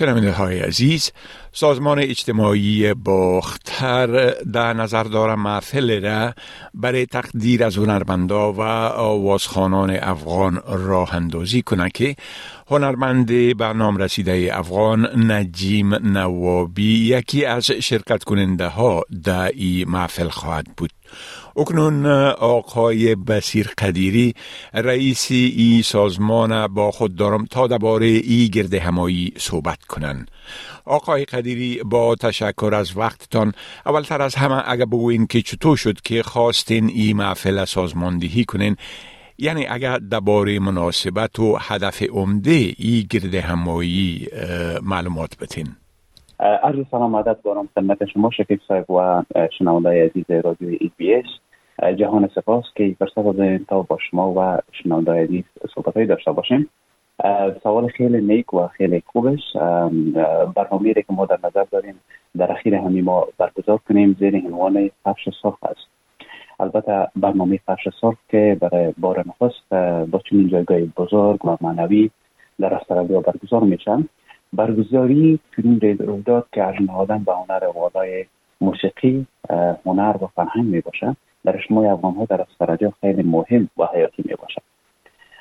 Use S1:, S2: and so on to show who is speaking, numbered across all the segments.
S1: شنونده های عزیز سازمان اجتماعی باختر در نظر دارم محفل را برای تقدیر از هنرمندا و آوازخانان افغان راه اندازی کنه که هنرمند برنامه رسیده افغان نجیم نوابی یکی از شرکت کننده ها در این محفل خواهد بود. اکنون آقای بسیر قدیری رئیس ای سازمان با خود دارم تا درباره ای گرد همایی صحبت کنن. آقای قدیری با تشکر از وقتتان اولتر از همه اگر بگوین که چطور شد که خواستین ای محفل سازماندهی کنین یعنی اگر درباره مناسبت و هدف عمده ای گرد همایی معلومات بتین.
S2: عرض سلام عدد دارم خدمت شما شکیب صاحب و شنونده عزیز رادیو SBS جهان سپاس که فرصت دادین تا با شما و شنونده عزیز صحبت داشته باشیم. سوال خیلی نیک و خیلی خوبش. برنامه که ما در نظر داریم در اخیر همین ماه برگزار کنیم زیر عنوان فرش سرخ است. البته برنامه فرش سرخ که برای بار نخست با چنین جایگاه بزرگ و معنوی در استرالیا برگزار میشن. برگزاری چنین رویداد که از نهادن به هنر والای موسیقی هنر و فرهنگ می باشد در اجتماع افغان ها در استرالیا خیلی مهم و حیاتی می باشد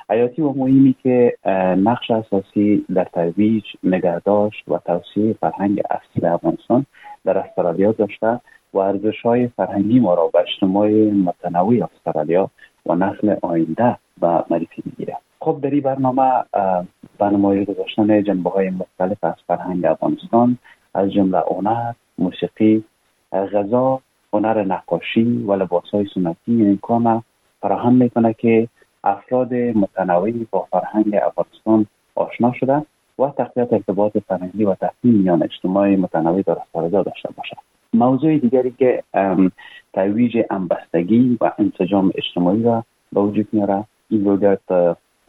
S2: حیاتی و مهمی که نقش اساسی در ترویج نگهداشت و توسعه فرهنگ اصلی افغانستان در استرالیا داشته و ارزش های فرهنگی ما را به اجتماع متنوع استرالیا و نسل آینده و معرفی می‌گیره خب در این برنامه نمایش گذاشتن جنبه های مختلف از فرهنگ افغانستان از جمله هنر موسیقی غذا هنر نقاشی و لباس های سنتی امکان فراهم می‌کنه که افراد متنوعی با فرهنگ افغانستان آشنا شده و تقویت ارتباط فرهنگی و تحسین میان اجتماع متنوع در استرالیا داشته باشد موضوع دیگری که ترویج انبستگی و انسجام اجتماعی را به وجود میاره این رویداد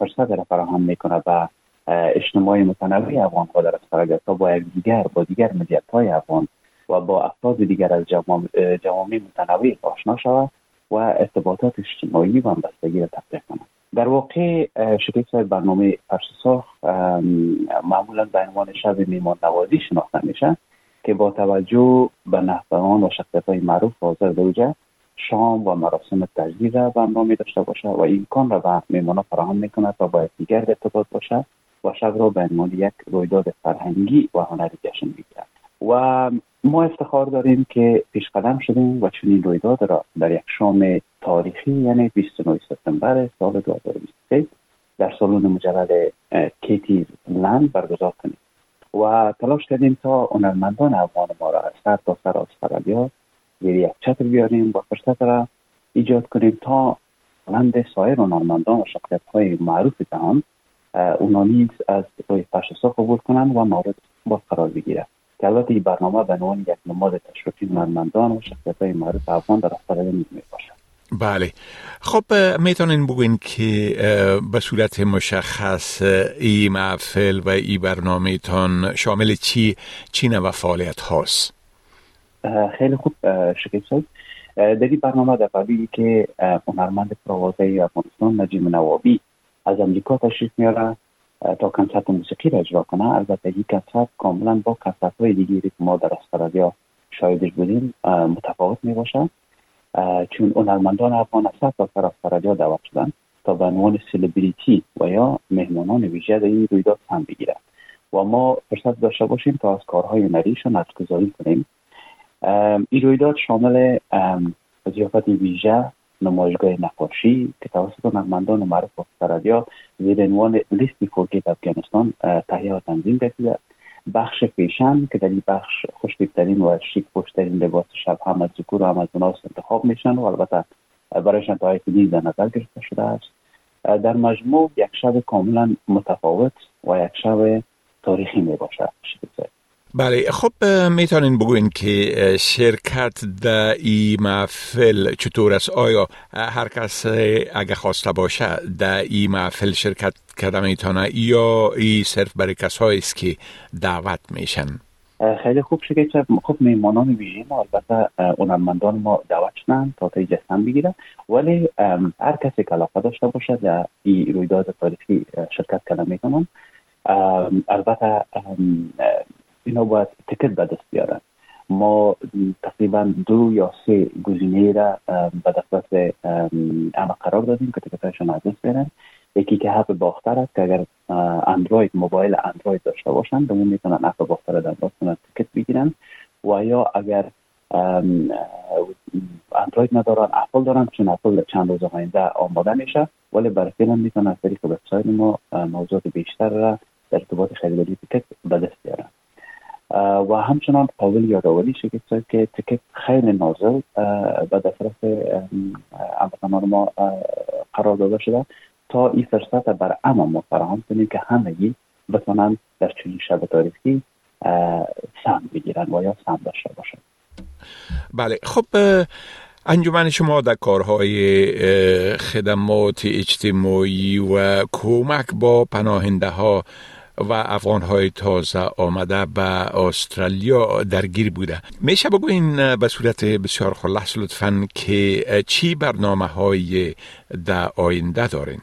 S2: فرصت را فراهم می‌کنه به اجتماع متنوع افغان ها در تا با دیگر با دیگر ملیت های افغان و با افراد دیگر از جوامع متنوع آشنا شود و ارتباطات اجتماعی و همبستگی را تطبیق کنند. در واقع شکل برنامه فرش معمولا به عنوان شب میمان نوازی شناخته میشه که با توجه به نحوان و شخصیت های معروف حاضر دوجه شام و مراسم تجدید را برنامه داشته باشه و امکان را به میمانا فراهم می‌کنه تا با دیگر ارتباط باشه و شب را به عنوان یک رویداد فرهنگی و هنری جشن بگیرد و ما افتخار داریم که پیش قدم شدیم و چنین رویداد را در یک شام تاریخی یعنی 29 سپتامبر سال 2023 در سالن مجلل کیتی لند برگزار کنیم. و تلاش کردیم تا هنرمندان افغان ما را از سر تا سر استرالیا زیر یک چتر بیاریم و فرصت را ایجاد کنیم تا مانند سایر هنرمندان و شخصیت های معروف جهان اونا نیز از روی پشت قبول کنند و مورد با قرار بگیرد که البته این برنامه به عنوان یک نماد تشریفی هنرمندان و شخصیت های معروف افغان در استرالیا نیز می باشد.
S1: بله. خب می‌تونین بگوین که به صورت مشخص ای محفل و ای برنامه تان شامل چی؟ چی و فعالیت هاست؟
S2: خیلی خوب شکیب صاحب. در این برنامه در قبیلی که هنرمند پروازه افغانستان نجیم نوابی از امریکا تشریف میاره تا کنسرت موسیقی را اجرا کنه. البته این کنسرت کاملا با کنسرت های دیگری که ما در استرالیا شاهدش بودیم متفاوت می باشد چون هنرمندان افغان از سر استرالیا دعوت شدن تا به عنوان سلبریتی و یا مهمانان ویژه در این رویداد هم بگیرند و ما فرصت داشته باشیم تا از کارهای هنریشان ارزگذاری کنیم. این رویداد شامل ضیافت ویژه نمایشگاه نقاشی که توسط هنرمندان معروف استرالیا زیر عنوان لیستی فورگیت افغانستان تهیه و تنظیم گردیده بخش فیشن که در این بخش خوشتیبترین و شیک پشترین لباس شب هم از ذکور و هم از انتخاب میشن و البته برایشان تا نیز در نظر گرفته شده است. در مجموع یک شب کاملا متفاوت و یک شب تاریخی می باشد
S1: بله خب می‌تونین بگوین که شرکت در ای محفل چطور است؟ آیا هر کس اگه خواسته باشه در ای محفل شرکت کرده می‌تونه یا ای صرف برای کسایی است که دعوت میشن؟
S2: خیلی خوب شده که خب میمانان ویژه ما البته هنرمندان ما دعوت شدن تا تا جسم بگیره ولی هر کسی که علاقه داشته باشه در این رویداد تاریخی شرکت کنه می‌کنن البته اینا باید تکت به دست بیارن. ما تقریبا دو یا سه گزینه را به دسترس اما قرار دادیم که تکتایشان از دست بیارن. یکی که اپ باختر است که اگر اندروید موبایل اندروید داشته باشن به می‌تونن اپ باختر در کنن تکت بگیرن و یا اگر اندروید ندارن اپل دارن چون اپل چند روز آینده آماده میشه ولی برای فیلم می‌تونن از طریق وبسایت ما موضوعات بیشتر را در ارتباط خریداری تکت به دست بیارن. و همچنان قابل یادآوری شد که تکت خیلی نازل به دسترس هموطنان ما قرار داده شده تا این فرصت بر اما ما فراهم کنیم که همگی بتونن در چنین شب تاریخی سهم بگیرن و یا سهم داشته باشن
S1: بله خب انجمن شما در کارهای خدمات اجتماعی و کمک با پناهنده ها و افغان های تازه آمده به استرالیا درگیر بوده. میشه بگوین به صورت بسیار خلاص لطفا که چی برنامه های در آینده دارین؟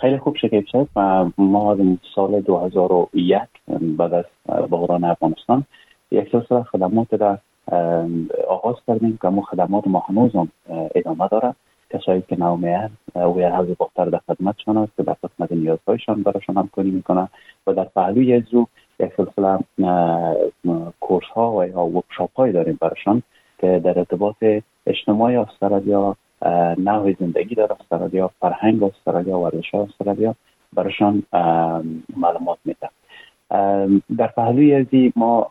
S2: خیلی خوب شکیب شد و ما سال 2001 بعد از بحران افغانستان یک سلسله خدمات را آغاز کردیم که مو خدمات ما هنوز ادامه داره. کسایی که نومیان و حوض بختر در خدمتشان است که در قسمت نیازهایشان براشان همکاری می‌کنه و در پهلوی اجرو یک سلسله کورس ها و یا ورکشاپ های داریم براشان که در ارتباط اجتماعی استرالیا نوع زندگی در استرالیا فرهنگ استرالیا ورزش استرالیا برشان معلومات میده. در پهلوی ازی ما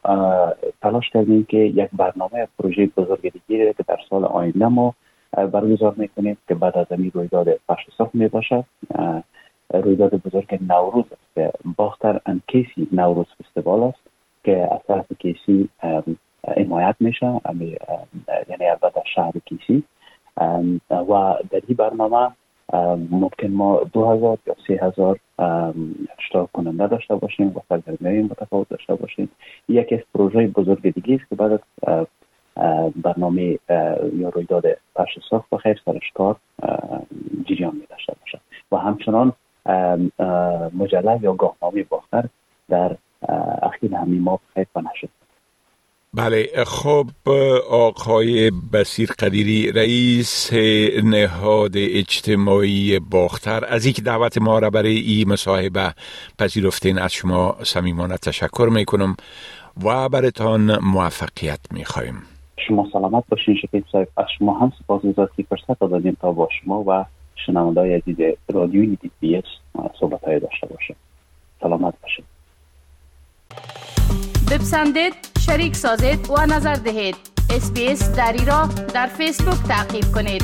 S2: تلاش کردیم که یک برنامه پروژه بزرگ دیگه که در سال آینده ما برگزار می‌کنیم که بعد از این رویداد پشت صف می باشد رویداد بزرگ نوروز است. که باختر ان کیسی نوروز فستیوال است که از طرف کیسی حمایت میشه. یعنی البته شهر کیسی. و در این برنامه ممکن ما دو هزار یا سه هزار اشتراک کننده داشته باشیم و سرگرمی متفاوت داشته باشیم. یکی از پروژه بزرگ دیگه است که بعد از برنامه یا رویداد پرش ساخت و خیر سرشکار جریان می داشته باشد و همچنان مجله یا گاهنامه باختر در اخیر همین ما خیر نشد
S1: بله خب آقای بسیر قدیری رئیس نهاد اجتماعی باختر از اینکه دعوت ما را برای این مصاحبه پذیرفتین از شما صمیمانه تشکر می‌کنم و برتان موفقیت می‌خواهیم
S2: شما سلامت باشین شکیب صاحب از شما هم سپاس که فرصت دادیم تا با شما و شنونده عزیز رادیوی SBS صحبت های داشته باشه سلامت باشید
S3: بپسندید شریک سازید و نظر دهید. SBS دری را در فیسبوک تعقیب کنید.